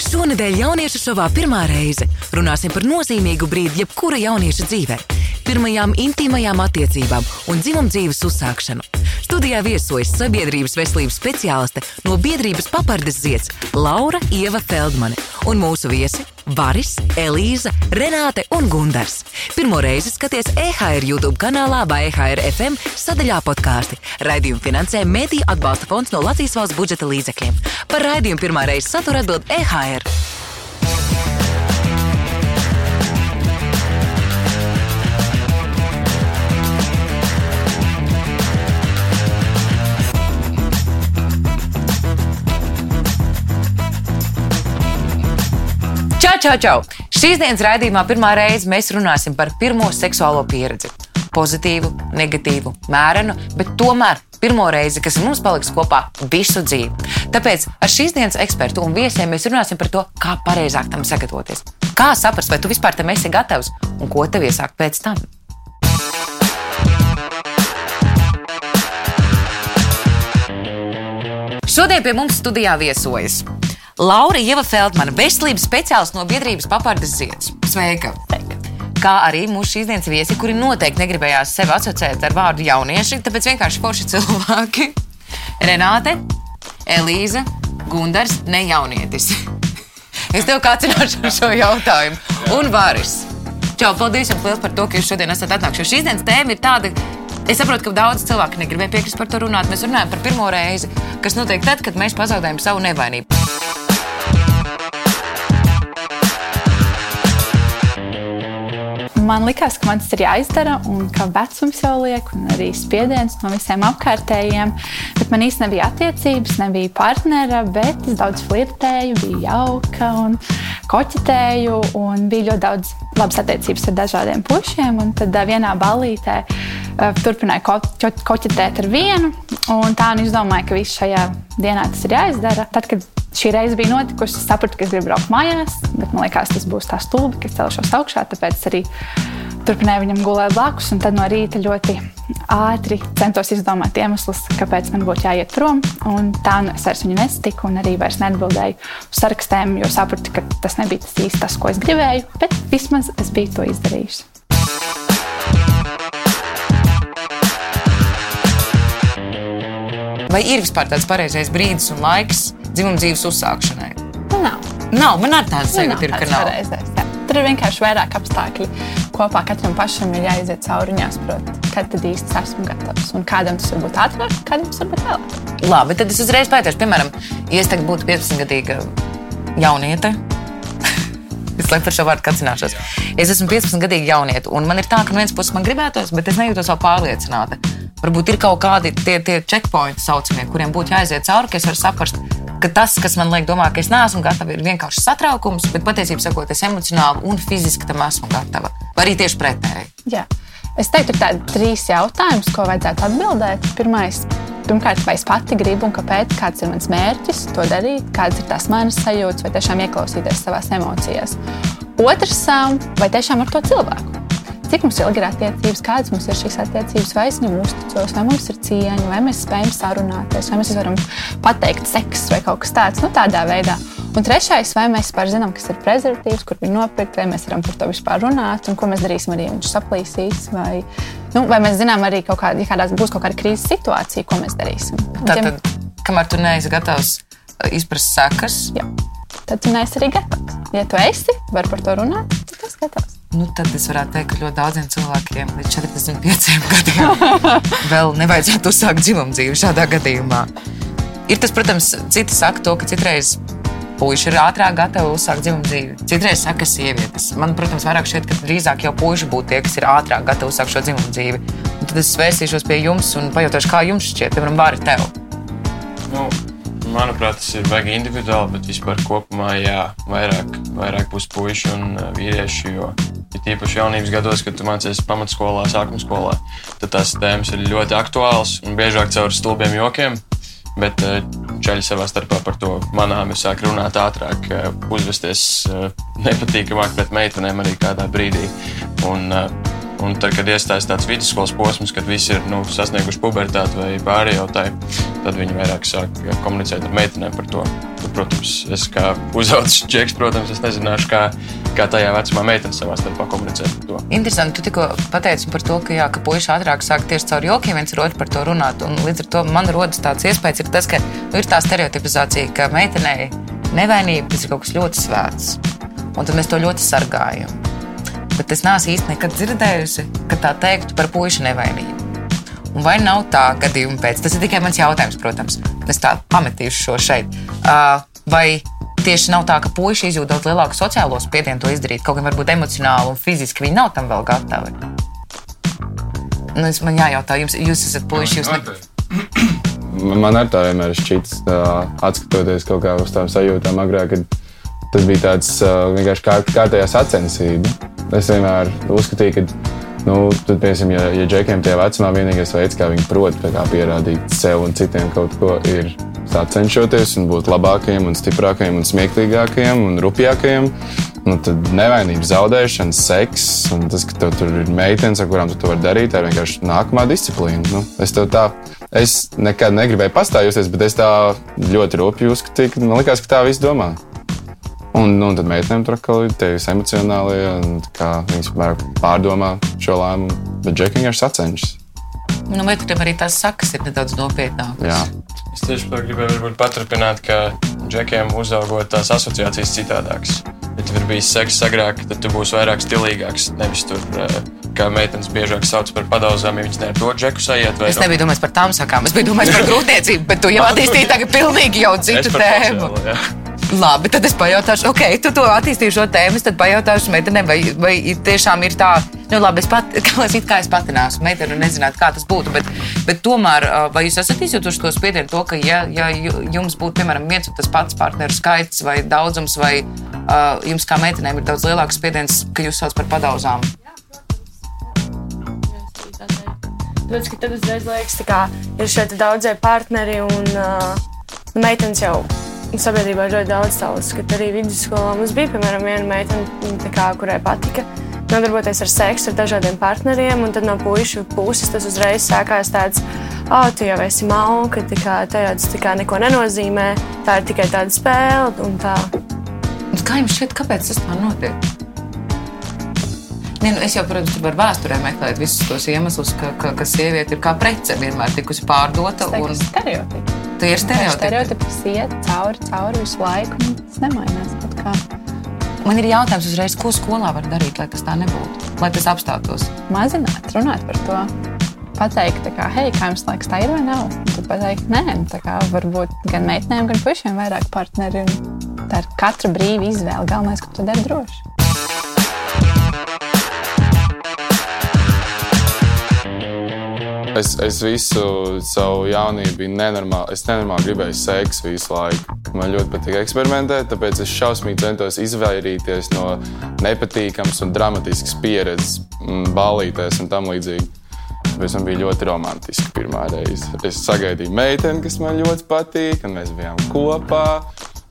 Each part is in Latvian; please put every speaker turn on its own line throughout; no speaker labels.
Šonadēļ jauniešu šovā pirmā reize. Runāsim par nozīmīgu brīdi jebkura jaunieša dzīvē, pirmajām intīmajām attiecībām un dzimumdzīves uzsākšanu. Studijā viesojas sabiedrības veselības speciāliste no biedrības papardes zieds Laura Ieva Feldmane un mūsu viesi Varis, Elīza, Renāte un Gundars. Pirmo reizi skaties EHR YouTube kanālā vai EHR FM sadaļā podkāsti. Raidījumu finansē Mēdīļu atbalsta fonds no Latvijas valsts budžeta līdzekļiem. Par raidījumu pirmā reize satura atbild EHR. Čau, čau! Šīs dienas raidījumā pirmā reize mēs runāsim par pirmo seksuālo pieredzi. Pozitīvu, negatīvu, mērenu, bet tomēr pirmo reizi, kas mums paliks kopā visu dzīvi. Tāpēc ar šīs dienas ekspertu un viesiem mēs runāsim par to, kā pareizāk tam sagatavoties. Kā saprast, vai tu vispār tam esi gatavs un ko tev iesākt pēc tam. Šodien pie mums studijā viesojas Laura Ieva Feldmana, veselības speciālists no biedrības papardes zieds. Sveika! Sveika. Kā arī mūsu šīs dienas viesi, kuri noteikti negribējās sevi asociēt ar vārdu jaunieši, tāpēc vienkārši forši cilvēki. Renāte, Elīza, Gundars, ne jaunietis. Es tev kācināšu šo jautājumu. Un Vāris. Čau, paldies jums liels par to, ka jūs šodien esat atnākuši. Šīs dienas tēma ir tāda, Es saprotu, ka daudz cilvēku negribēja piekrist par to runāt. Mēs runājam par pirmo reizi, kas notiek tad, kad mēs pazaudējam savu nevainību.
Man liekas, ka man tas ir jāizdara, un ka vecums jau liek, un arī spiediens no visiem apkārtējiem. Bet man īstenībā nebija attiecības, nebija partnera, bet es daudz flirtēju, biju jauka un koķetēju, un bija ļoti daudz labas attiecības ar dažādiem pušiem. Un tad vienā ballītē turpināju ko ko koķetēt ar vienu, un tā nu izdomāju, ka viss šajā dienā tas ir jāizdara. Tad, kad šī reize bija notikusi. Es sapratu, ka es gribu braukt mājās, bet man liekas, tas būs tā stulbi, ka es celšos augšā. Tāpēc arī turpināju viņam gulēt blakus. Tad no rīta ļoti ātri centos izdomāt iemeslus, kāpēc man būtu jāiet prom. Un tā nu es vairs viņu nesatiku un arī vairs neatbildēju uz sarakstiem, jo sapratu, ka tas nebija tas īsti tas, ko es gribēju. Bet vismaz es biju to izdarījusi.
Vai ir vispār tāds pareizais brīdis un laiks dzimuma dzīves uzsākšanai?
Nu, nav.
Nav, man arī tāds sajūta ir, ka nav.
pareizais. Tur ir vienkārši vairāk apstākļi. Kopā katram pašam ir jāiziet cauri un jāsaprot, kad tad īsti es esmu gatavs. Un kādam tas var būt ātrāk, kādam tas var būt vēlāk.
Labi, tad es uzreiz pētīšu, piemēram, ja es tagad būtu 15-gadīga jauniete. Es laikam par šo vārdu kacināšos. Es esmu 15-gadīga jaunieta, un man ir tā, ka no vienas puses man gribētos, bet es nejūtos vēl pārliecināta. Varbūt ir kaut kādi tie, tie checkpointi, saucamie, kuriem būtu jāiziet cauri, ka es varu saprast, ka tas, kas man liek domāt, ka es neesmu gatava, ir vienkārši satraukums, bet patiesībā es emocionāli un fiziski tam esmu gatava. Vai arī tieši pretēji.
Jā. Es teiktu, ka tādi trīs jautājumi, ko vajadzētu atbildēt. Pirmais, pirmkārt, vai es pati gribu un kāpēc, kāds ir mans mērķis to darīt, kādas ir tās manas sajūtas, vai tiešām ieklausīties savās emocijās. Otrs, vai tiešām ar to cilvēku. Cik mums ilgi ir attiecības, kādas mums ir šīs attiecības, vai es viņam uzticos, vai mums ir cieņa, vai mēs spējam sarunāties, vai mēs varam pateikt seks vai kaut kas tāds, nu tādā veidā. Un trešais, vai mēs vispār zinām, kas ir prezervatīvs, kur ir nopirkt, vai mēs varam par to vispār runāt, un ko mēs darīsim, arī ja viņš saplīsīs. Vai, nu, vai mēs zinām arī, kādā, ja kādās būs kaut kāda krīzes situācija, ko mēs darīsim. Un tiem-
Tātad, kamēr tu neesi gatavs uh, izprast sekas,
Jā. Tad tu neesi arī gatavs. Ja tu esi, vari par to runāt, tad esi gatavs.
Nu, tad es varētu teikt, ka ļoti daudziem cilvēkiem līdz 45 gadiem vēl nevajadzētu uzsākt dzimumu dzīvi šādā gadījumā. Ir tas, protams, citi saka to, ka citreiz puiši ir ātrāk gatavi uzsākt dzimumu dzīvi. Citreiz saka, sievietes. Man, protams, vairāk šķiet, ka drīzāk jau puiši būtu tie, kas ir ātrāk gatavi uzsākt šo dzimumu dzīvi. Un tad es vērsīšos pie jums un pajautāšu, kā jums šķiet, piemēram, Vāri, tev.
Nu, manuprāt, tas ir baigi individuāli, bet vispār kopumā jā, vairāk, vairāk būs puiši un vīrieši. Jo ir tīpaši jaunības gados, kad tu mācies pamatskolā, sākuma skolā, tad tās tēmas ir ļoti aktuālas un biežāk caur stulbiem jokiem. Bet čaļi savā starpā par to manām es sāku runāt ātrāk, uzvesties nepatīkamāk pret meitenēm arī kādā brīdī. Un, Un tad, kad iestājas tāds vidusskolas posms, kad visi ir nu, sasnieguši pubertāti vai pārējautāji, tad viņi vairāk sāk komunicēt ar meitenēm par to. Tad, protams, es kā uzaugušs čeks, protams, es nezināšu, kā, kā tajā vecumā meitene savā starpā komunicē par to.
Interesanti, tu tikko pateici par to, ka, jā, ka puiši ātrāk sāk tieši caur jokiem viens ar otru par to runāt. Un līdz ar to man rodas tāds iespējas, ir tas, ka nu, ir tā stereotipizācija, ka meitenei nevainība tas ir kaut kas ļoti svēts. Un tad mēs to ļoti sargājam bet es neesmu īsti nekad dzirdējusi, ka tā teiktu par puikas nevainību. Un vai nav tā gadījuma pēc? Tas ir tikai mans jautājums, protams. Es tā pametīšu šo šeit. Uh, vai tieši nav tā, ka puikas izjūt daudz lielāku sociālo spiedienu to izdarīt, kaut gan varbūt emocionāli un fiziski viņi nav tam vēl gatavi? Nu, es man jājautā, jums, jūs esat puikas, jūs
ne... Man ar tā vienmēr šķits, atskatoties kaut kā uz tām sajūtām agrāk, kad tas bija tāds vienkārši kā, kārtējā sacensība. Es vienmēr uzskatīju, ka, nu, tad, piemēram, ja, ja džekiem tajā vecumā vienīgais veids, kā viņi prot kā pierādīt sev un citiem kaut ko, ir cenšoties un būt labākajiem, un stiprākajiem, un smieklīgākajiem un rupjākajiem. Nu, tad nevainība, zaudēšana, seks un tas, ka tev tur ir meitenes, ar kurām tu to vari darīt, ir vienkārši nākamā disciplīna. Nu, es tev tā, es nekad negribēju pastāvjusties, bet es tā ļoti rūpīgi uzskatīju, ka man liekas, ka tā viss domā. Un, nu, un tad meitenēm tur atkal ir tie emocionālie, un viņas vienmēr pārdomā šo lēmumu, bet džekiņš vienkārši sacenšas.
Nu, meitenēm arī tās sakas ir nedaudz nopietnākas.
Es tieši par gribēju paturpināt, ka džekiem uzaugot tās asociācijas citādākas. Ja tev ir bijis seks agrāk, tad tu būsi vairāk stilīgāks. Nevis tur, eh, kā meitenes biežāk sauc par padauzām, ja viņas ne ar to džeku sajiet.
Es nebiju domājis par tām sakām, es biju domājis par grūtniecību, bet tu jau attīstīji tagad pilnīgi jau citu tēmu. Sociālo, Labi, tad es pajautāšu, ok, tu to attīstīji šo tēmu. Tad pajautāšu meitenei, vai, vai tiešām ir tā, nu, labi, es pat, kā es, kā es pati neesmu meitene un nezinātu, kā tas būtu. Bet, bet tomēr, vai jūs esat izjutuši to spiedienu, to, ka, ja, ja jums būtu, piemēram, viens un tas pats partneru skaits vai daudzums, vai uh, jums kā meitenēm ir daudz lielāks spiediens, ka jūs sauc par padauzām?
Tāpēc, ka tad uzreiz liekas, ka ir šeit daudzie partneri un uh, meitenes jau sabiedrībā ir ļoti daudz tādas, ka arī vidusskolā mums bija, piemēram, viena meitene, kā, kurai patika nodarboties ar seksu ar dažādiem partneriem, un tad no puikas puses tas uzreiz sākās tāds, ah, oh, tu jau esi malka, tā kā tas neko nenozīmē, tā ir tikai tāda spēle un tā.
Kā jums šķiet, kāpēc tas tā notiek? Ne, nu es jau, protams, varu vēsturē meklēt visus tos iemeslus, ka, ka, ka sieviete ir kā prece vienmēr tikusi pārdota.
Un... Stereotipi.
Tie ir stereotipi.
Stereotipi iet cauri, cauri visu laiku, un tas nemainās.
Man ir jautājums uzreiz, ko skolā var darīt, lai tas tā nebūtu, lai tas apstātos?
Mazināt, runāt par to. Pateikt, kā, hei, kā jums liekas, tā ir vai nav? Un tad pateikt, nē, tā kā varbūt gan meitenēm, gan puišiem vairāk partneri. Tā ir katra brīva izvēle. Galvenais, ka tu dari droši.
Es, es visu savu jaunību biju nenormāli. Es nenormāli gribēju seksu visu laiku. Man ļoti patīk eksperimentēt, tāpēc es šausmīgi centos izvairīties no nepatīkamas un dramatiskas pieredzes, mm, ballītēs un tam līdzīgi. Tāpēc man bija ļoti romantiski pirmā reize. Es sagaidīju meiteni, kas man ļoti patīk, un mēs bijām kopā.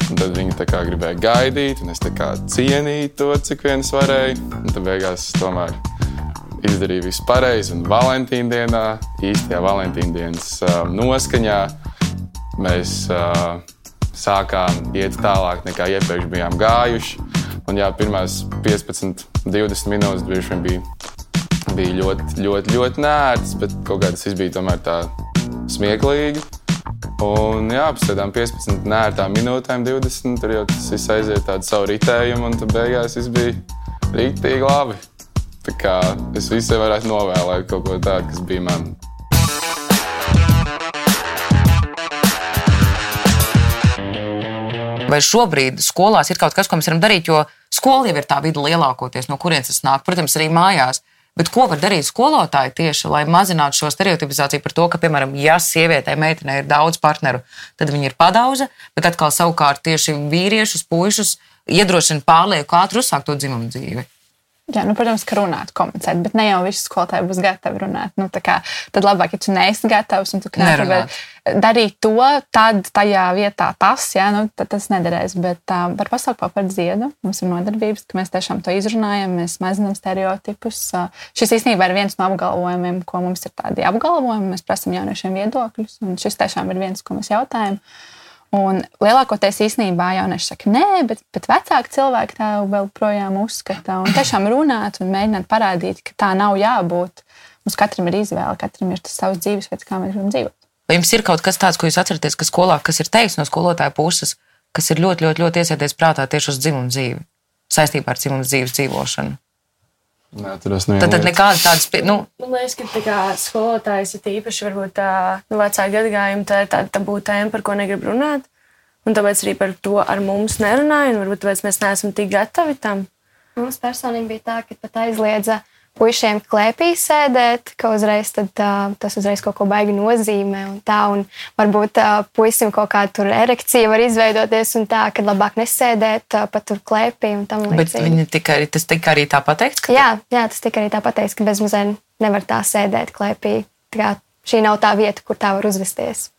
Un tad viņi gribēja gaidīt, un es cienīju to, cik vien es varēju. Un tad beigās tomēr izdarīju visu pareizi. Un Valentīna dienā, īstajā Valentīna dienas uh, noskaņā, mēs uh, sākām iet tālāk nekā iepriekš bijām gājuši. Un jā, pirmās 15, 20 minūtes bija, bija ļoti, ļoti, ļoti nērts, bet kaut kā tas bija tomēr tā smieklīgi. Un jā, tam 15 nērtām minūtēm, 20 tur jau tas aiziet tādu savu ritējumu, un tad beigās viss bija rīktīgi labi. Tā kā es visai varētu novēlēt kaut ko tādu, kas bija man.
Vai šobrīd skolās ir kaut kas, ko mēs varam darīt? Jo skola jau ir tā vide lielākoties, no kurienes tas nāk, protams, arī mājās. Bet ko var darīt skolotāji tieši, lai mazinātu šo stereotipizāciju par to, ka, piemēram, ja sievietei, meitenei ir daudz partneru, tad viņi ir padauza, bet atkal savukārt tieši vīriešus, puišus iedrošina pārlieku ātri uzsākt to dzimumu dzīvi?
Jā, nu, protams, ka runāt, komunicēt, bet ne jau visi skolotāji būs gatavi runāt. Nu, kā, tad labāk, ja tu neesi gatavs un tu nevari darīt to, tad tajā vietā tas, jā, nu, tas nederēs. Bet uh, par pasauku par dziedu mums ir nodarbības, ka mēs tiešām to izrunājam, mēs mazinām stereotipus. Uh, šis īstenībā ir viens no apgalvojumiem, ko mums ir tādi apgalvojumi. Mēs prasām jauniešiem viedokļus, un šis tiešām ir viens, ko mēs jautājam. Uh, Un lielākoties īstenībā jaunieši saka, nē, bet, bet vecāki cilvēki tā vēl projām uzskata. Un tiešām runāt un mēģināt parādīt, ka tā nav jābūt. Mums katram ir izvēle, katram ir tas savs dzīvesveids, kā mēs gribam dzīvot.
Vai jums ir kaut kas tāds, ko jūs atceraties, ka skolā, kas ir teiks no skolotāja puses, kas ir ļoti, ļoti, ļoti iesēdies prātā tieši uz dzimumu dzīvi, saistībā ar dzimumu dzīves dzīvošanu?
Neaturos
no tad, tad nekādas tādas. Nu.
Man liekas, ka tā kā skolotājs ir īpaši varbūt tā nu, vecāka gadagājuma, tā ir tāda tabū tēma, par ko negrib runāt. Un tāpēc arī par to ar mums nerunāja, un varbūt tāpēc mēs neesam tik gatavi tam.
Mums personīgi bija tā, ka pat aizliedza uh, puišiem klēpī sēdēt, ka uzreiz tad, uh, tas uzreiz kaut ko baigi nozīmē. Un tā, un varbūt uh, puisim kaut kā tur erekcija var izveidoties, un tā, ka labāk nesēdēt uh, pat tur klēpī un tam līdzīgi.
Bet viņi tika tas tika arī tā pateikts?
Jā, jā, tas tika arī tā pateikts, ka bezmazliet nevar tā sēdēt klēpī. Tā kā šī nav tā vieta, kur tā var uzvesties.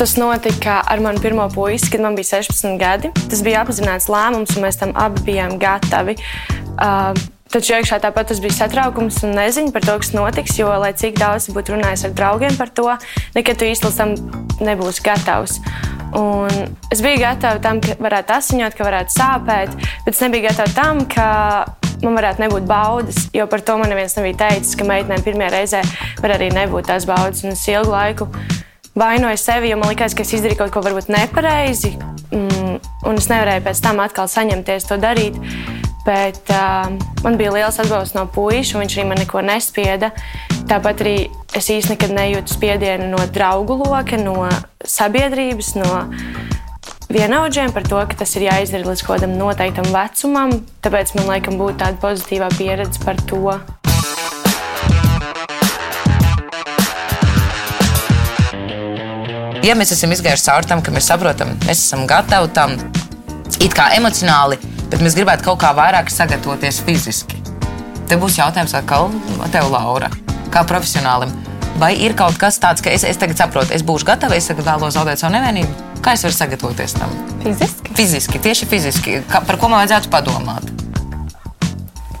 Tas notika ar manu pirmo puisi, kad man bija 16 gadi. Tas bija apzināts lēmums, un mēs tam abi bijām gatavi. Uh, Taču iekšā tāpat bija satraukums un neziņa par to, kas notiks. Jo, lai cik daudz būtu runājis ar draugiem par to, nekad tu īsti tam nebūsi gatavs. Un es biju gatava tam, ka varētu asiņot, ka varētu sāpēt, bet es nebiju gatava tam, ka man varētu nebūt baudas. Jo par to man neviens nebija teicis, ka meitenēm pirmajā reizē var arī nebūt tās baudas. Un es ilgu laiku vainoju sevi, jo man liekas, ka es izdarīju kaut ko varbūt nepareizi, mm, un es nevarēju pēc tam atkal saņemties to darīt. Bet uh, man bija liels atbalsts no puikas, un viņš arī man neko nespieda. Tāpat arī es īstenībā nekad nejūtu spiedienu no draugu loka, no sabiedrības, no vienaudžiem par to, ka tas ir jāizdara līdz kaut kādam noteiktam vecumam. Tāpēc man liekas, būtu tāda pozitīvā pieredze par to.
Ja mēs esam izgājuši cauri tam, ka mēs saprotam, mēs esam gatavi tam, it kā emocionāli, bet mēs gribētu kaut kā vairāk sagatavoties fiziski. Te būs jautājums atkal tev, Laura, kā profesionālim. Vai ir kaut kas tāds, ka es, es tagad saprotu, es būšu gatava, es tagad vēlos zaudēt savu nevienību? Kā es varu sagatavoties tam?
Fiziski.
Fiziski, tieši fiziski. Kā, par ko man vajadzētu padomāt?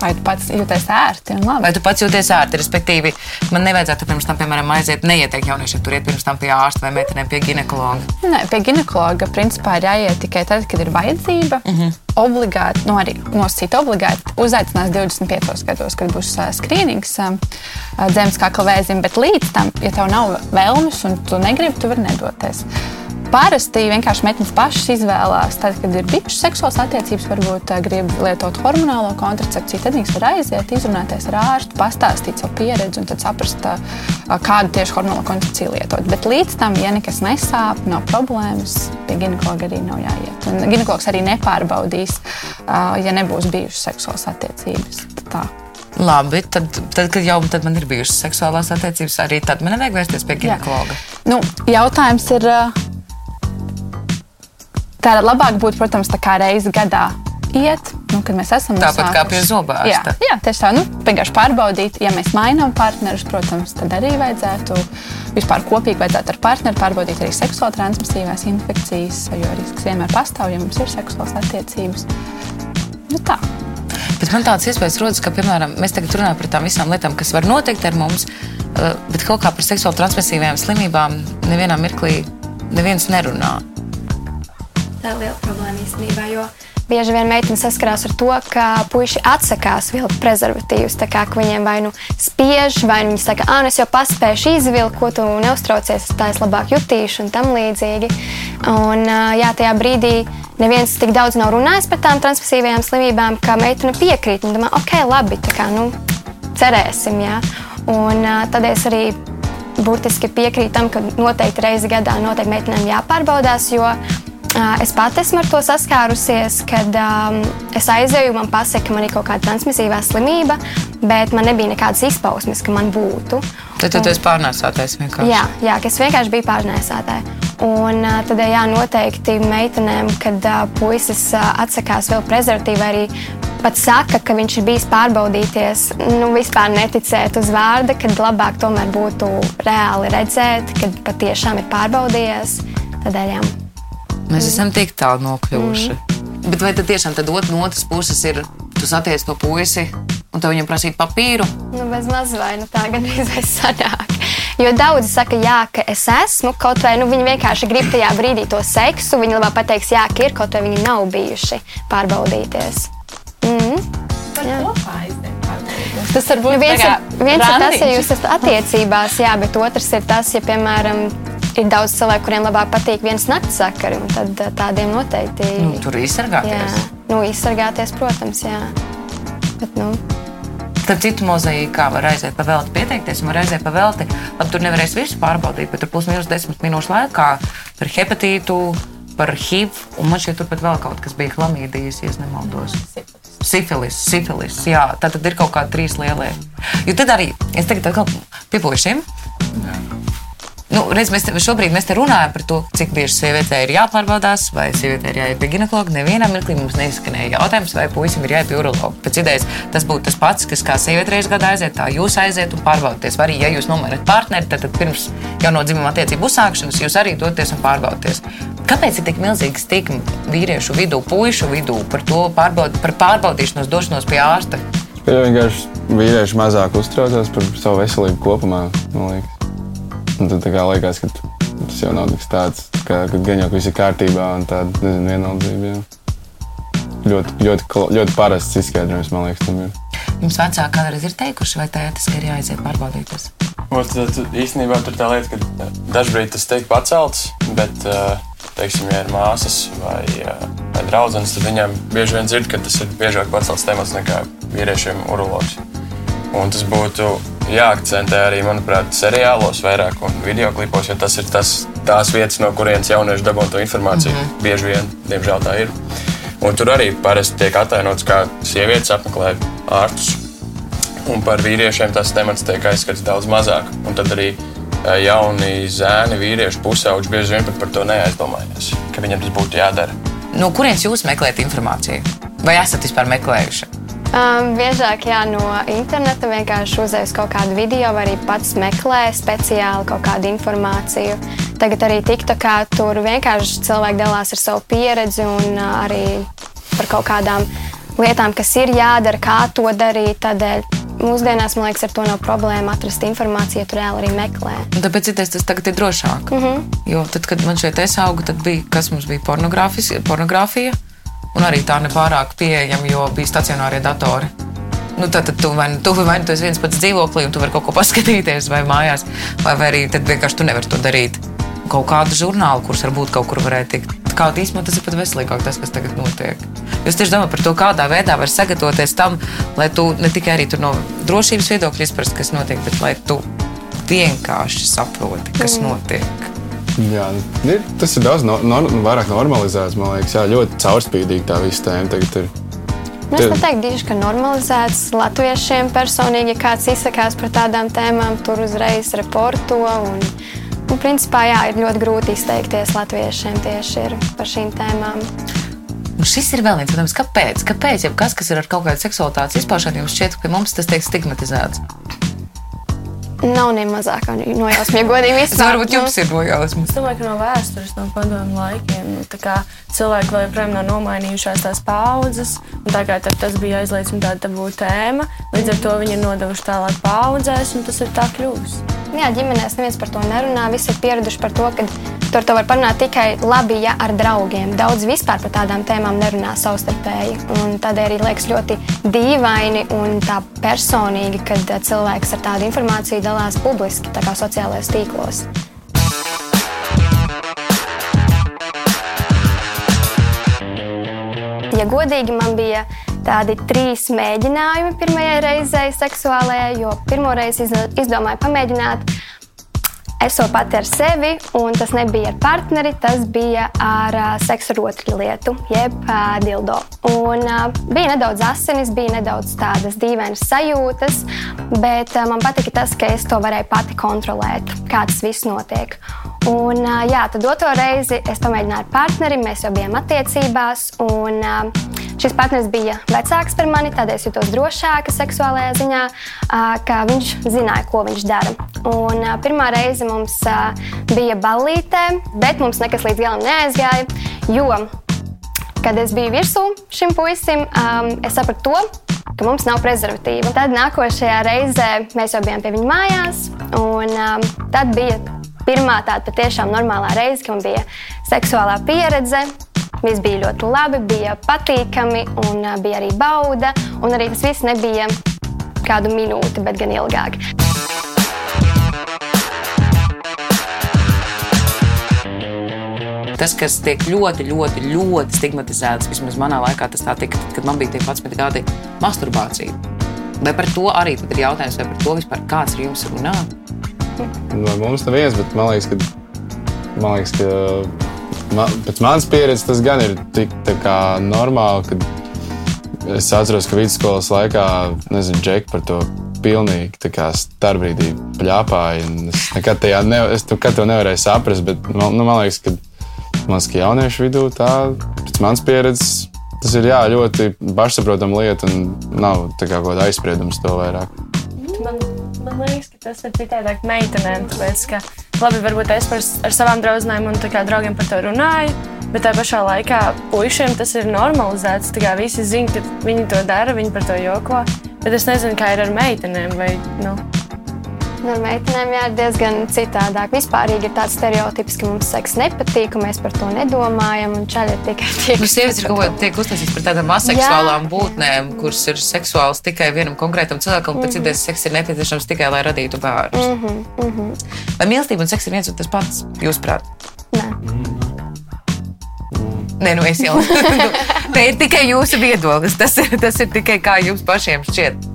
Vai tu pats jūties ērti un labi?
Vai tu pats jūties ērti? Respektīvi, man nevajadzētu pirms tam, piemēram, aiziet, neieteikt jauniešiem tur iet pirms tam pie ārsta vai meitenēm pie ginekologa.
Nē, pie ginekologa principā ir jāiet tikai tad, kad ir vajadzība. Mm -hmm. Obligāti, nu arī nosacīt obligāti uzaicinās 25 gados, kad būs uh, skrīnings uh, dzemdas kakla vēzim, bet līdz tam, ja tev nav vēlmes un tu negribi, tu vari nedoties. Parasti vienkārši meitenes pašas izvēlās, tad, kad ir bijušas seksuālas attiecības, varbūt grib lietot hormonālo kontracepciju. Tad viņas var aiziet, izrunāties ar ārstu, pastāstīt savu pieredzi un saprast, kādu tieši hormonālo kontracepciju lietot. Bet līdz tam, ja nekas nesāp, nav problēmas, pie ginekologa arī nav jāiet. Un ginekologs arī nepārbaudīs, ja nebūs bijušas seksuālas attiecības. Tā.
Labi, tad, tad, kad jau tad man ir bijušas seksuālās attiecības, arī tad man nevajag vērsties pie ginekologa.
Nu, jautājums ir, Tā labāk būtu, protams, tā kā reizi gadā iet, nu, kad mēs esam
tāpat uzsākuši. kā pie zobārsta.
Jā, jā, tieši tā, nu, vienkārši pārbaudīt. Ja mēs mainām partnerus, protams, tad arī vajadzētu vispār kopīgi vajadzētu ar partneri pārbaudīt arī seksuāli transmisīvās infekcijas, jo risks vienmēr pastāv, ja mums ir seksuāls attiecības. Nu, tā.
Bet man tāds iespējas rodas, ka, piemēram, mēs tagad runājam par tām visām lietām, kas var notikt ar mums, eh, bet kaut kā par seksuāli transmisīvām slimībām nevienā mirklī neviens nerunā.
Tā ir liela problēma īstenībā. Jo bieži vien meitenes saskarās ar to, ka puiši atsakās vilkt prezervatīvus. Tā kā viņiem vai nu spiež, vai nu viņi saka, ah, es jau paspēju izvilkt, ko tu neuztraucies, tā es labāk jutīšu un tam līdzīgi. Un, jā, tajā brīdī neviens tik daudz nav runājis par tām transmisīvajām slimībām, kā meitene piekrīt. Un domā, ok, labi, tā kā nu, cerēsim. Jā. Un tad es arī burtiski piekrītu tam, ka noteikti reizi gadā noteikti meitenēm jāpārbaudās, jo Es pati esmu ar to saskārusies, kad um, es aizēju, man pasaka, ka man ir kaut kāda transmisīvā slimība, bet man nebija nekādas izpausmes, ka man būtu.
Tad tu esi pārnēsātais vienkārši.
Jā, jā, ka es vienkārši biju pārnēsātāja. Un tad, jā, noteikti meitenēm, kad uh, puisis uh, atsakās vēl prezervatīvu, arī pat saka, ka viņš ir bijis pārbaudīties, nu, vispār neticēt uz vārda, kad labāk tomēr būtu reāli redzēt, kad patiešām ir pārbaudījies. Tādēļ, jā.
Mēs esam tik tālu nokļuvuši. Mm. Bet vai tad tiešām tad ot, no otras puses ir, tu satiec to puisi un tev viņam prasīt papīru?
Nu, bez maz vai nu tā gan izvēl sanāk. Jo daudzi saka, jā, ka es esmu, kaut vai nu, viņi vienkārši grib tajā brīdī to seksu. Viņi labāk pateiks, jā, ka ir, kaut vai viņi nav bijuši pārbaudīties. Mm.
Tas var būt
Nu, viens, ir, viens ir tas, ja jūs esat attiecībās, jā, bet otrs ir tas, ja, piemēram, ir daudz cilvēku, kuriem labāk patīk viens nakts sakari, un tad eh, tādiem noteikti.
Nu, tur ir
jā,
izsargāties.
nu, izsargāties, protams, jā. Bet, nu,
Tad citu mozaīkā var aiziet pa velti, pieteikties, un var aiziet pa velti. Labi, tur nevarēs visu pārbaudīt, bet tur plus mīnus desmit minūšu laikā par hepatītu, par HIV, un man šķiet, tur pat vēl kaut kas bija hlamīdijas, ja nemaldos. Sifilis, sifilis, jā, tā tad ir kaut kādi trīs lielie. Jo tad arī, es tagad atkal pie puišiem. Nu, redz, mēs te, šobrīd mēs te runājam par to, cik bieži sievietei ir jāpārbaudās, vai sievietei ir jāiet pie ginekologa. Nevienā mirklī mums neizskanēja jautājums, vai puisim ir jāiet pie urologa. Pēc idejas tas būtu tas pats, kas kā sieviete reizes gadā aiziet, tā jūs aiziet un pārbaudieties. Vai arī, ja jūs nomainat partneri, tad, tad pirms jau no dzimuma attiecību uzsākšanas jūs arī doties un pārbaudieties. Kāpēc ir tik milzīga stigma vīriešu vidū, puišu vidū par to pārbaud, par pārbaudīšanos, došanos pie ārsta?
Ir vienkārši vīrieši mazāk uztraucās par savu veselību kopumā. man liekas. Un tad tā kā liekas, ka tas jau nav nekas tāds, ka, ka gan jau viss ir kārtībā un tāda nezinu, vienaldzība. Jā. Ļoti, ļoti, ļoti parasts izskaidrojums, man liekas, tam ir.
Jums vecāki kādreiz ir teikuši, vai tētis ir jāaiziet pārbaudīties?
Tad īstenībā tur tā lieta, ka dažkārt tas tiek pacelts, bet, eh, teiksim, ja ir māsas vai, eh, vai draudzenes, tad viņiem bieži vien dzird, ka tas ir biežāk pacelts temats nekā vīriešiem urologs. Un tas būtu jāakcentē arī, manuprāt, seriālos vairāk un video klipos, jo tas ir tas, tās vietas, no kurienes jaunieši dabū to informāciju. Mm -hmm. Bieži vien, diemžēl, tā ir. Un tur arī parasti tiek attēlots, kā sievietes apmeklē ārstus. Un par vīriešiem tas temats tiek aizskatīts daudz mazāk. Un tad arī eh, jauni zēni, vīriešu pusauģi bieži vien par to neaizdomājās, ka viņiem tas būtu jādara.
No kurienes jūs meklējat informāciju? Vai esat vispār meklējuši?
Um, biežāk jā, no interneta vienkārši uzēs kaut kādu video, vai arī pats meklē speciāli kaut kādu informāciju. Tagad arī TikTokā tur vienkārši cilvēki dalās ar savu pieredzi un uh, arī par kaut kādām lietām, kas ir jādara, kā to darīt. Tādēļ mūsdienās, man liekas, ar to nav problēma atrast informāciju, ja tu reāli arī meklē.
Tāpēc citais tas tagad ir drošāk. Mm -hmm. Jo tad, kad man šeit aizauga, tad bija kas mums bija pornogrāfija. Un arī tā nepārāk pieejama, jo bija stacionārie datori. Nu, tad, tad tu vai, nu- tu vai nu tu esi viens pats dzīvoklī, un tu vari kaut ko paskatīties, vai mājās, vai, vai arī tad vienkārši tu nevari to darīt. Kaut kādu žurnālu, kurš varbūt kaut kur varētu tikt. Kā īstenībā tas ir pat veselīgāk, tas, kas tagad notiek. Jūs tieši domājat par to, kādā veidā var sagatavoties tam, lai tu ne tikai arī no drošības viedokļa izprastu, kas notiek, bet lai tu vienkārši saproti, kas mm. notiek.
Jā, ir, tas ir daudz no, no, vairāk normalizēts. Man liekas, jā, ļoti caurspīdīgi tā visa tēma tagad ir.
Nu, es neteiktu, tieši, ka normalizēts latviešiem personīgi, ja kāds izsakās par tādām tēmām, tur uzreiz reporto. Un, un, principā, jā, ir ļoti grūti izteikties latviešiem tieši par šīm tēmām.
Un šis ir vēl viens jautājums, kāpēc? Kāpēc jau kas, kas ir ar kaut kādu seksualitātes izpaušanu, jums šķiet, ka mums tas tiek stigmatizēts?
Nav ne mazākā nojausma, ja godīgi vispār.
varbūt jums ir nojausmas.
Es domāju, ka no vēstures, no padomu laikiem, nu, tā kā cilvēki vēl joprojām nav nomainījušās tās paudzes. un Tā kā tas bija aizliegts un tāda tabū tēma, līdz ar to viņi ir nodevuši tālāk paudzēs, un tas ir tā kļuvis.
Jā, ģimenēs neviens par to nerunā. Visi ir pieraduši par to, ka tur to var parunāt tikai labi, ja ar draugiem. Daudz vispār par tādām tēmām nerunā savstarpēji. un Tādēļ arī liekas ļoti dīvaini un tā personīgi, kad eh, cilvēks ar tādu informāciju dalās publiski, tā kā sociālajos tīklos. Ja godīgi, man bija tādi trīs mēģinājumi pirmajai reizei seksuālajai, jo pirmo reizi izdo- izdomāju pamēģināt. Esot pati ar sevi, un tas nebija ar partneri, tas bija ar uh, seksu ar otru lietu, jeb uh, dildo. Un, uh, bija nedaudz asinis, bija nedaudz tādas dīvainas sajūtas, bet uh, man patika tas, ka es to varēju pati kontrolēt, kā tas viss notiek. Un, jā, tad otro reizi es to mēģināju ar partneri, mēs jau bijām attiecībās. Un, Šis partneris bija vecāks par mani, tādēļ es jutos drošāka seksuālajā ziņā, ka viņš zināja, ko viņš dara. Un pirmā reize mums bija ballītē, bet mums nekas līdz galam neaizgāja, jo, kad es biju virsū šim puisim, es sapratu to, ka mums nav prezervatīva. Tad nākošajā reizē mēs jau bijām pie viņa mājās, un um, tad bija pirmā tāda patiešām normālā reize, kad man bija seksuālā pieredze. Viss bija ļoti labi, bija patīkami un bija arī bauda. Un arī tas viss nebija kādu minūti, bet gan ilgāk.
Tas, kas tiek ļoti, ļoti, ļoti stigmatizēts, vismaz manā laikā, tas tā tika, kad man bija tie 11 gadi, masturbācija. Vai par to arī ir jautājums, vai par to vispār kāds ar jums runā?
No mums neviens, bet man liekas, ka, man liekas, ka man, pēc manas pieredzes tas gan ir tik normāli, ka es atceros, ka vidusskolas laikā, nezinu, Džeki par to pilnīgi starpbrīdī pļāpāja. Es nekad, tajā ne, es nekad to nevarēju saprast, bet man, nu, man liekas, ka man liekas, ka jauniešu vidū tā, pēc manas pieredzes, tas ir jā, ļoti pašsaprotama lieta un nav kā kaut kāda aizspriedums to vairāk.
Man, man liekas, ka tas ir citādāk meitenēm, tāpēc, ka labi, varbūt es par, ar savām draudzenēm un draugiem par to runāju. Bet tā pašā laikā puišiem tas ir normalizēts. Visi zina, ka viņi to dara, viņi par to joko. Bet es nezinu, kā ir ar meitenēm. Vai, nu.
Ar meitenēm jā, ir diezgan citādāk. Vispār ir tāds stereotips, ka mums seks nepatīk, un mēs par to nedomājam. Un čaļi ir tikai tie,
kas. Nu, sievietes ir kaut kā tiek uztaisītas par tādām aseksuālām jā. būtnēm, kuras ir seksuāls tikai vienam konkrētam cilvēkam, un pēc mm -hmm. idejas seks ir nepieciešams tikai, lai radītu bērnus. Mm -hmm, mm -hmm. Vai mīlestība un seks ir viens un tas pats, jūsuprāt?
Nē.
Nē, nu es jau. Te ir tikai jūsu viedoklis. Tas ir, tas ir tikai kā jums pašiem šķiet.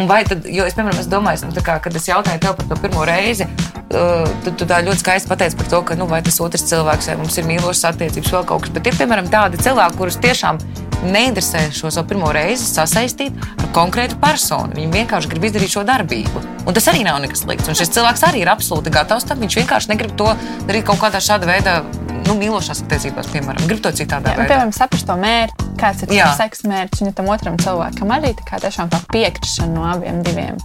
Un vai tad, jo es, piemēram, es domāju, nu, kā, kad es jautāju tev par to pirmo reizi, uh, tad tu tā ļoti skaisti pateici par to, ka, nu, vai tas otrs cilvēks, vai mums ir mīlošas attiecības, vēl kaut kas. Bet ir, piemēram, tādi cilvēki, kurus tiešām neinteresē šo savu pirmo reizi sasaistīt ar konkrētu personu. Viņi vienkārši grib izdarīt šo darbību. Un tas arī nav nekas slikts. Un šis cilvēks arī ir absolūti gatavs tam. Viņš vienkārši negrib to darīt kaut kādā šāda veida nu, mīlošās attiecībās, piemēram, grib to citādā
jā, nu. Piemēram, saprast to mērķi, kāds ir tas seksa mērķis, un tam otram cilvēkam arī tā kā tiešām tā piekrišana no abiem diviem.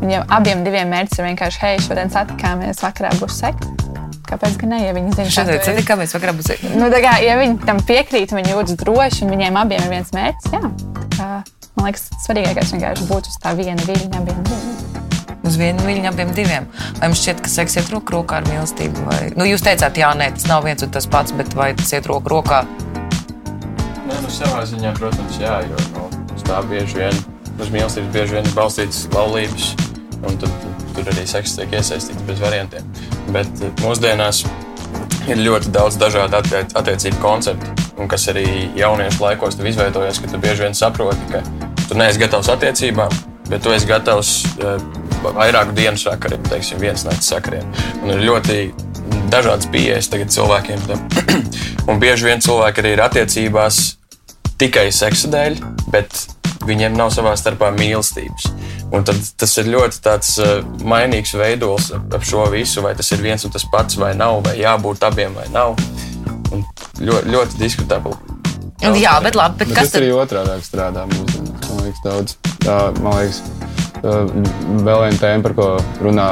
Viņam abiem diviem mērķiem ir vienkārši, hei, šodien satikāmies, vakarā būs seks. Kāpēc gan ne? Ja viņi zina,
šodien satikāmies, vakarā būs seks.
Nu, kā, ja viņi tam piekrīt, viņi jūtas droši un viņiem abiem ir viens mērķis, jā. Kā, man liekas, svarīgākais vienkārši būt uz tā viena viļņa abiem diviem
uz vienu viļņu abiem diviem. Vai jums šķiet, ka seks iet roku rokā ar mīlestību? Vai... Nu, jūs teicāt, jā, nē, tas nav viens un tas pats, bet vai tas iet roku rokā?
Nē, nu, savā ziņā, protams, jā, jo nu, tā bieži vien uz mīlestības bieži vien balstītas laulības, un tad, tur arī seks tiek iesaistīts bez variantiem. Bet eh, mūsdienās ir ļoti daudz dažādu attiec attiecību konceptu, un kas arī jauniešu laikos izveidojas, ka tu bieži vien saproti, ka tu neesi gatavs attiecībām, bet tu esi gatavs uh, vairāku dienu sakariem, teiksim, viens nakts sakariem. Un ir ļoti dažādas pieejas tagad cilvēkiem. un bieži vien cilvēki arī ir attiecībās tikai seksa dēļ, bet viņiem nav savā starpā mīlestības. Un tad tas ir ļoti tāds uh, mainīgs veidols ap šo visu, vai tas ir viens un tas pats, vai nav, vai jābūt abiem, vai nav. Un ļoti, ļoti diskutabli.
Jā, bet labi. Bet
bet
kas
tas tad... arī otrādi strādā mūsdienās? Man liekas, daudz. Tā, man liekas, vēl viena tēma, par ko runā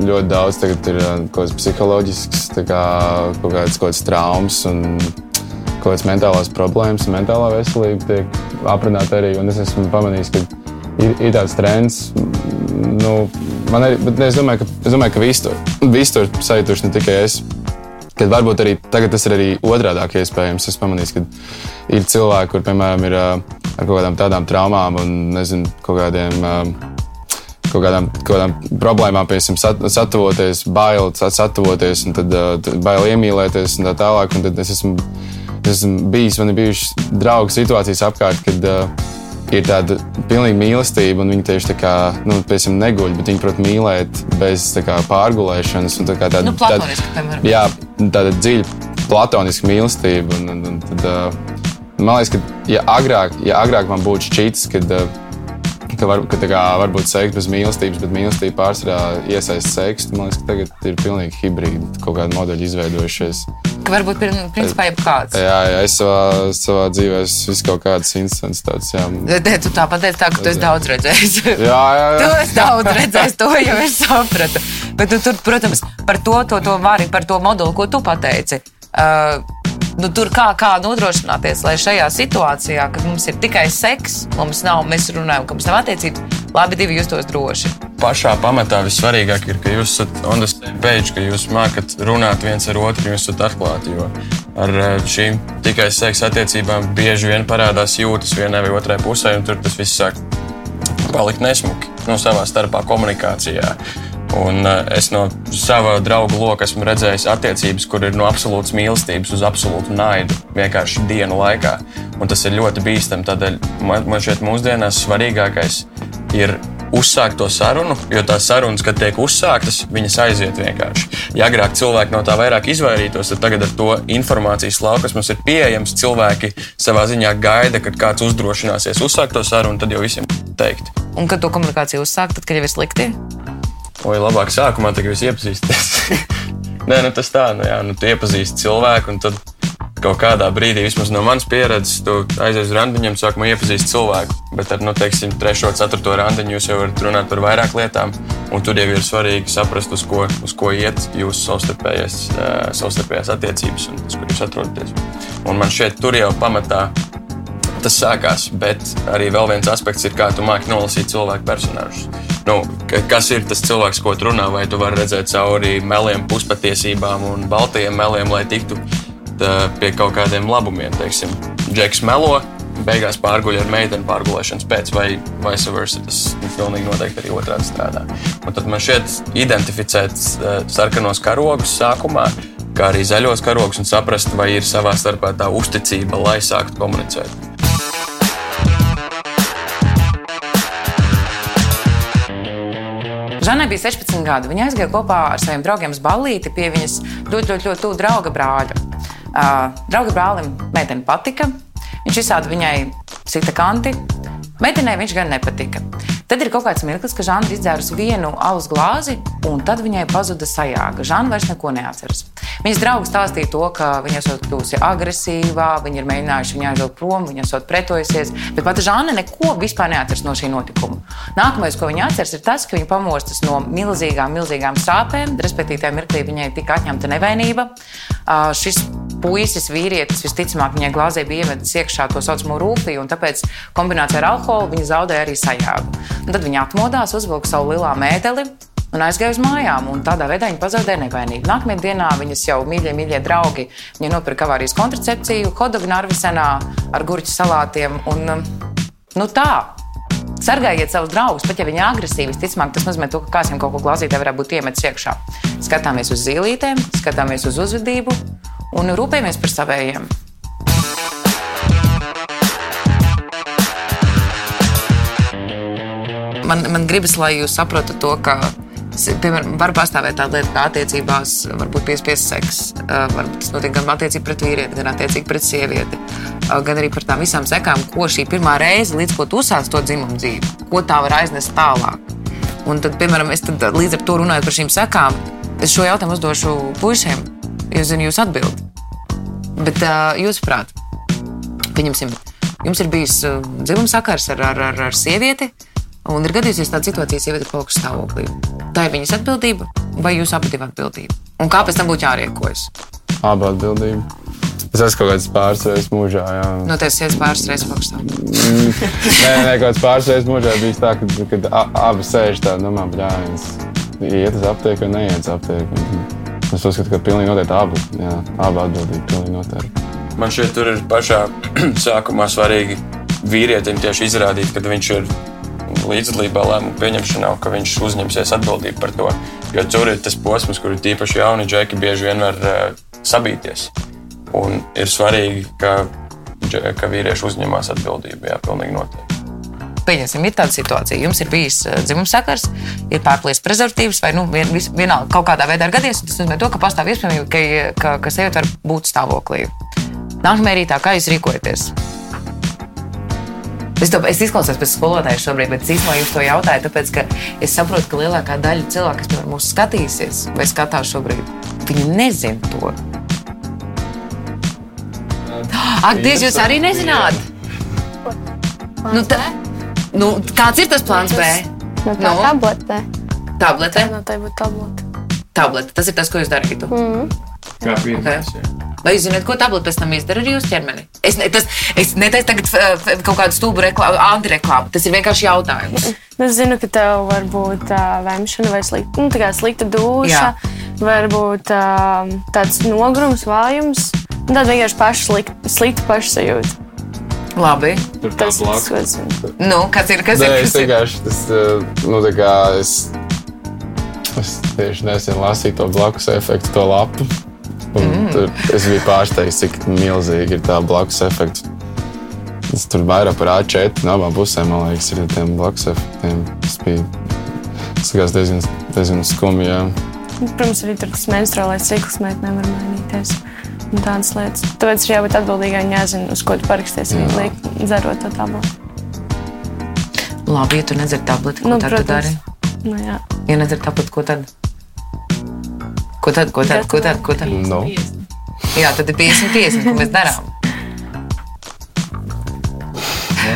ļoti daudz, tagad ir kaut kāds psiholoģisks, kā, kaut kāds, kaut kāds traumas un kaut kādas mentālās problēmas, mentālā veselība tiek aprunāta arī. Es esmu pamanījis, ka ir, ir tāds trends. Nu, man arī, bet es domāju, ka, es domāju, ka visi to, visi to ir sajutuši ne tikai es. Kad varbūt arī tagad tas ir arī otrādi iespējams. Es pamanīju, ka ir cilvēki, kur piemēram ir ar kaut kādām tādām traumām un nezinu, kaut kādiem. Kaut kādām, kaut kādām problēmām, piemēram, satavoties, bail satavoties, un tad uh, bail iemīlēties, un tā tālāk. Un tad es esmu Es esmu bijis, man ir bijušas draugu situācijas apkārt, kad, uh, ir tāda pilnīga mīlestība, un viņi tieši tā kā, nu, piemēram, neguļ, bet viņi prot mīlēt bez kā, pārgulēšanas. Un, tā kā tāda,
Nu, platoniski, piemēram.
Jā, tāda dziļa, platoniska mīlestība. Un, un, un, tad, uh, man liekas, ka ja agrāk, ja agrāk man būtu šķits, kad, uh, ka, var, ka kā, varbūt seks bez mīlestības, bet mīlestība pārsvarā iesaista seksu, man liekas, ka tagad ir pilnīgi hibrīdi, kaut kāda modeļa izveidojušies.
Ka varbūt principā jebkāds.
Jā, jā, es savā, savā dzīvē esmu kaut kādas instants tāds, jā.
Te, tu tā pateici, tā, ka tu esi daudz redzējis.
Jā, jā,
Tu
jā.
esi daudz redzējis, to jau es sapratu. Bet tu, tur, protams, par to, to, to vari, par to modeli, ko tu pateici. Uh, nu, tur kā, kā nodrošināties, lai šajā situācijā, kad mums ir tikai seks, mums nav, mēs runājam, ka mums nav attiecības, labi, divi justos droši.
Pašā pamatā vissvarīgāk ir, ka jūs esat on the same page, ka jūs mākat runāt viens ar otru, jūs esat atklāti. Jo ar eh, šīm tikai seksa attiecībām bieži vien parādās jūtas vienai vai otrai pusē, un tur tas viss sāk palikt nesmuki no savā starpā komunikācijā. Un uh, es no sava drauga loka esmu redzējis attiecības, kur ir no absolūtas mīlestības uz absolūtu naidu vienkārši dienu laikā. Un tas ir ļoti bīstami. Tādēļ man, man šķiet, mūsdienās svarīgākais ir uzsākt to sarunu, jo tās sarunas, kad tiek uzsāktas, viņas aiziet vienkārši. Ja agrāk cilvēki no tā vairāk izvairītos, tad tagad ar to informācijas lauku, kas mums ir pieejams, cilvēki savā ziņā gaida, kad kāds uzdrošināsies uzsākt to sarunu, tad jau visiem teikt.
Un kad to komunikāciju uzsākt, tad, kad jau ir slikti,
Vai labāk sākumā, tad jūs iepazīsties? Nē, nu tas tā, nu, jā, nu, tu iepazīsti cilvēku, un tad kaut kādā brīdī, vismaz no manas pieredzes, tu aizies uz randiņiem, sākumā iepazīsti cilvēku. Bet ar, nu, teiksim, trešo, ceturto randiņu jūs jau varat runāt par vairāk lietām, un tur jau ir svarīgi saprast, uz ko, uz ko iet jūsu savstarpējās, uh, savstarpējās attiecības un tas, kur jūs atrodaties. Un man šeit tur jau pamatā tas sākās. Bet arī vēl viens aspekts ir, kā tu māki nolasīt cilvēku personāžus. Nu, ka- kas ir tas cilvēks, ko tu runā, vai tu vari redzēt cauri meliem, puspatiesībām un baltajiem meliem, lai tiktu tā, pie kaut kādiem labumiem. Teiksim, Džeks melo, beigās pārguļ ar meiteni pārgulēšanas pēc, vai vice versa. Tas pilnīgi noteikti arī otrādi strādā. Un tad man šķiet, identificēt sarkanos karogus sākumā, kā arī zaļos karogus un saprast, vai ir savā starpā tā uzticība, lai sāktu komunicēt.
Žanai bija 16 gadi. Viņa aizgāja kopā ar saviem draugiem uz ballīti pie viņas ļoti, ļoti, ļoti tuvu drauga brāļa. Uh, drauga brālim meitene patika. Viņš visādi viņai sita kanti. Meitenei viņš gan nepatika. Tad ir kaut kāds mirklis, ka Žana izdzērusi vienu alus glāzi, un tad viņai pazuda sajāga. Žana vairs neko neatceras. Viņas draugi stāstīja to, ka viņa esot kļuvusi agresīvā, viņi ir mēģinājuši viņu aizvest prom, viņa esot pretojusies, bet pat Žana neko vispār neatceras no šī notikuma. Nākamais, ko viņa atceras, ir tas, ka viņa pamostas no milzīgām, milzīgām sāpēm, respektīvi, tajā mirklī viņai tika atņemta nevainība. Uh, šis puisis, vīrietis, visticamāk, viņai glāzē bija iemetis iekšā to saucamo rūpiju, un tāpēc kombinācijā ar alkoholu viņa zaudēja arī sajāgu. Un tad viņa atmodās, uzvilka savu lielā mēteli. Un aizgāja uz mājām, tādā veidā viņa pazaudēja nevainību. Nākamajā dienā viņas jau mīļie, mīļie draugi viņa nopirka avārijas kontracepciju, hodogu Narvisenā ar gurķu salātiem. Un, um, nu tā, Sargājiet savus draugus, pat ja viņi ir agresīvi. Visticamāk, tas nozīmē, to, ka kāds viņam kaut ko glāzītē varētu būt iemetis iekšā. Skatāmies uz zīlītēm, skatāmies uz uzvedību un rūpējamies par savējiem. Man, man gribas, lai jūs saprotat to, ka, piemēram, var pastāvēt tāda lieta, kā attiecībās, varbūt piespiedu seks. Varbūt tas notiek gan attiecībā pret vīrieti, gan attiecībā pret sievieti. Gan arī par tām visām sekām, ko šī pirmā reize, līdz ko tu uzsāc to dzimumu dzīvi, ko tā var aiznest tālāk. Un tad, piemēram, es tad, līdz ar to runāju par šīm sekām, es šo jautājumu uzdošu puišiem, jo zinu jūs atbildi. Bet uh, jūsuprāt, pieņemsim, jums ir bijis uh, dzimuma sakars ar, ar, ar, ar sievieti, un ir gadījusies tāda situācija, ka sieviete ir palikusi stāvoklī. Tā ir viņas atbildība, vai jūsu abu divu atbildība? Un kā pēc tam būtu jārīkojas?
Abi atbildīgi. Es esmu kaut kāds pāris reizes mūžā. Jā.
No tevis sēž pāris reizes augstā.
Nē, nē, kaut kāds pāris reizes mūžā bija tā, ka, kad abi sēž tādā domā, ka viens iet uz aptieku vai neiet uz aptieku. Es uzskatu, ka pilnīgi noteikti abi, jā, abi atbildīgi. Pilnīgi noteikti.
Man šeit tur ir pašā sākumā svarīgi vīrietim tieši izrādīt, ka viņš ir līdzdalībā lēmumu pieņemšanā, ka viņš uzņemsies atbildību par to. Jo tur ir tas posms, kur ir tīpaši jauni džeki bieži vien var uh, sabīties. Un ir svarīgi, ka, ka vīrieši uzņemas atbildību. Jā, pilnīgi noteikti.
Pieņemsim, ir tāda situācija, jums ir bijis uh, dzimums sakars, ir pārplies prezervatīvs, vai nu, vien, vienalga kaut kādā veidā ir gadījies, tas nozīmē to, ka pastāv iespējamība, ka, ka, ka sieviete var būt stāvoklī. Nākamajā rītā, kā jūs rīkojaties? Es, to, es izklausos pēc skolotāja šobrīd, bet īstenībā jums to jautāju, tāpēc, ka es saprotu, ka lielākā daļa cilvēku, kas mūs skatīsies vai skatās šobrīd, viņi nezina to. Ak, Dievs, jūs arī nezināt! Nu, tā, nu, kāds ir tas plāns B?
Nu, tā
Nu?
tabletē.
Tablete.
No tā būtu tableta.
Tablete. Tas ir tas, ko jūs darītu. Mm.
Kā pirmais. jā.
Vai jūs zināt, ko tablete pēc tam izdara ar jūsu ķermeni? Es, ne, tas, es netaisu tagad uh, kaut kādu stūbu reklāmu, antireklāmu. Tas ir vienkārši jautājums.
Nu, Es zinu, ka tev var būt uh, vēmšana vai slikta, nu, slikta duša, varbūt uh, tāds nogurums, vājums. Un Tāda vienkārši paša slikta, slikta pašsajūta.
Labi.
Tur
Tas
blakus.
es.
Nu, kas ir? Kas
Nē,
ir?
es
Kas ir?
vienkārši tas, eh, nu, tā kā es, es tieši nesen lasīju to blakus efektu, to lapu. Un mm. tur es biju pārsteigts, cik milzīgi ir tā blakus efekts. Es tur vairāk par A4 no abām pusēm, man liekas, ir tiem blakus efektiem. Tas bija tas diezgan, diezgan skumji.
Nu, Protams, arī tur tas menstruālais cikls meitenēm var mainīties. Un tādas lietas. Tāpēc ir jābūt atbildīgai un jāzina, uz ko tu parakstīsi. Viņa liek, dzerot to tabletu.
Labi, ja tu nedzer tableti, ko
Nu,
tad dari?
Nu, jā.
Ja nedzer tableti, ko tad? Ko tad, ko tad, ko tad? Ko tad?
Nu,
Jā, tad ir 50, 50, ko mēs darām.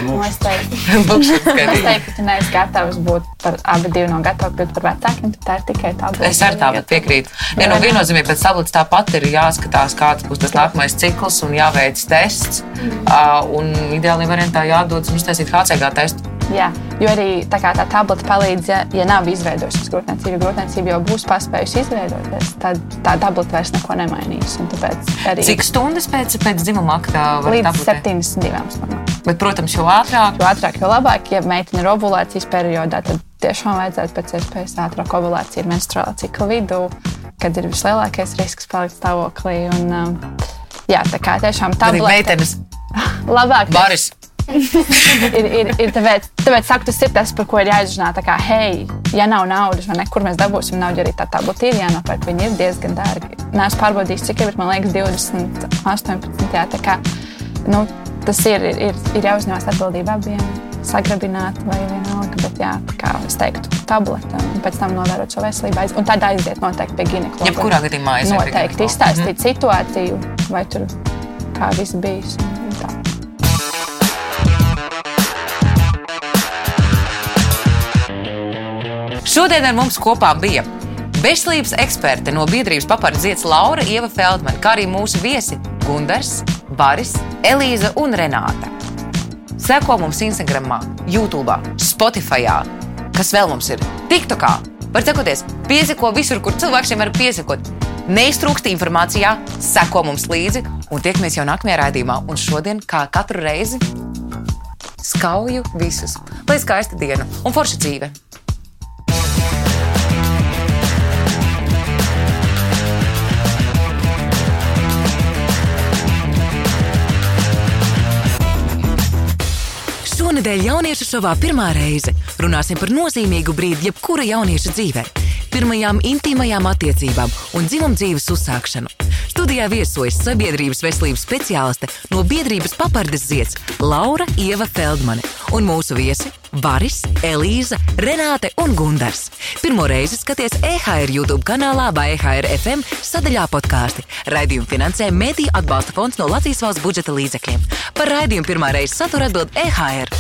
Nu, Es teiktu,
Lūkšu
es teiktu, ka neesi gatavs būt par abi divi no gatavi kļūt par vecākiem. Tā ir tikai tā
Es ar tādu piekrītu. Ja, nu, viennozīmīgi pēc tablets tāpat ir jāskatās, kāds būs tas nākamais cikls un jāveic tests. Uh, un ideāli variantā jādodas un uztaisīt HCG testu.
Jā, jo arī tā, tā tableta palīdz, ja, ja nav izveidojusies grūtniecība, grūtniecība jau būs paspējusi izveidoties, tad tā tableta vairs neko nemainīs. Arī
Cik stundas pēc, pēc dzimuma aktā var
līdz
tabletē?
72 stundām.
Bet, protams, jo ātrāk,
Jo ātrāk, jo labāk, ja meitene ir ovulācijas periodā, tad tiešām vajadzētu pēc iespējas ātrāk ovulācija ir menstruālā cikla vidū, kad ir vislielākais risks palikt stāvoklī. Un, um, jā, tā kā tiešām
arī
tablete
meitenes,
labāk
Baris.
ir, ir, ir tāpēc, tāpēc saku, tas ir tas, par ko ir jāizrunā. Tā kā, hei, ja nav naudas, vai ne, kur mēs dabūsim naudu, arī tā tableta ir jānopērk, viņi ir diezgan dārgi. Nē, es pārbaudīju, cik jau ir, man liekas, 20, 18. Jā, tā kā, nu, tas ir, ir, ir, jāuzņemas atbildība abiem, sagrabināt vai vienalga. Bet, jā, kā es teiktu, tableta un pēc tam novērot šo veselību. aiz- Un tad aiziet noteikti pie ginekologa.
Jebkurā gadījumā aiziet
Noteikti izstāstīt situāciju, vai tur kā viss bijis. tā.
Šodien ar mums kopā bija veselības eksperte no biedrības papardes zieds Laura Ieva Feldmane, kā arī mūsu viesi Gundars, Baris, Elīza un Renāta. Seko mums Instagram, YouTube, Spotify, kas vēl mums ir TikTokā. Var sekoties, piesako visur, kur cilvēkiem var piesakot. Neiztrūkst informācijā, seko mums līdzi un tiekamies jau nākamajā raidījumā. Un šodien, kā katru reizi, skauju visus. Lai skaista diena un forša dzīve! Šonadēļ jauniešu šovā pirmā reize runāsim par nozīmīgu brīdi jebkura jaunieša dzīvē. Pirmajām intīmajām attiecībām un dzimumdzīves uzsākšanu. Studijā viesojas sabiedrības veselības speciāliste no biedrības papardes zieds Laura Ieva Feldmane un mūsu viesi Baris, Elīza, Renāte un Gundars. Pirmo reizi skaties EHR YouTube kanālā vai EHR FM sadaļā podkāsti. Raidījumu finansē Mēdīļu atbalsta fonds no Latvijas valsts budžeta līdzekļiem. Par raidījumu pirmā reize satura atbild EHR.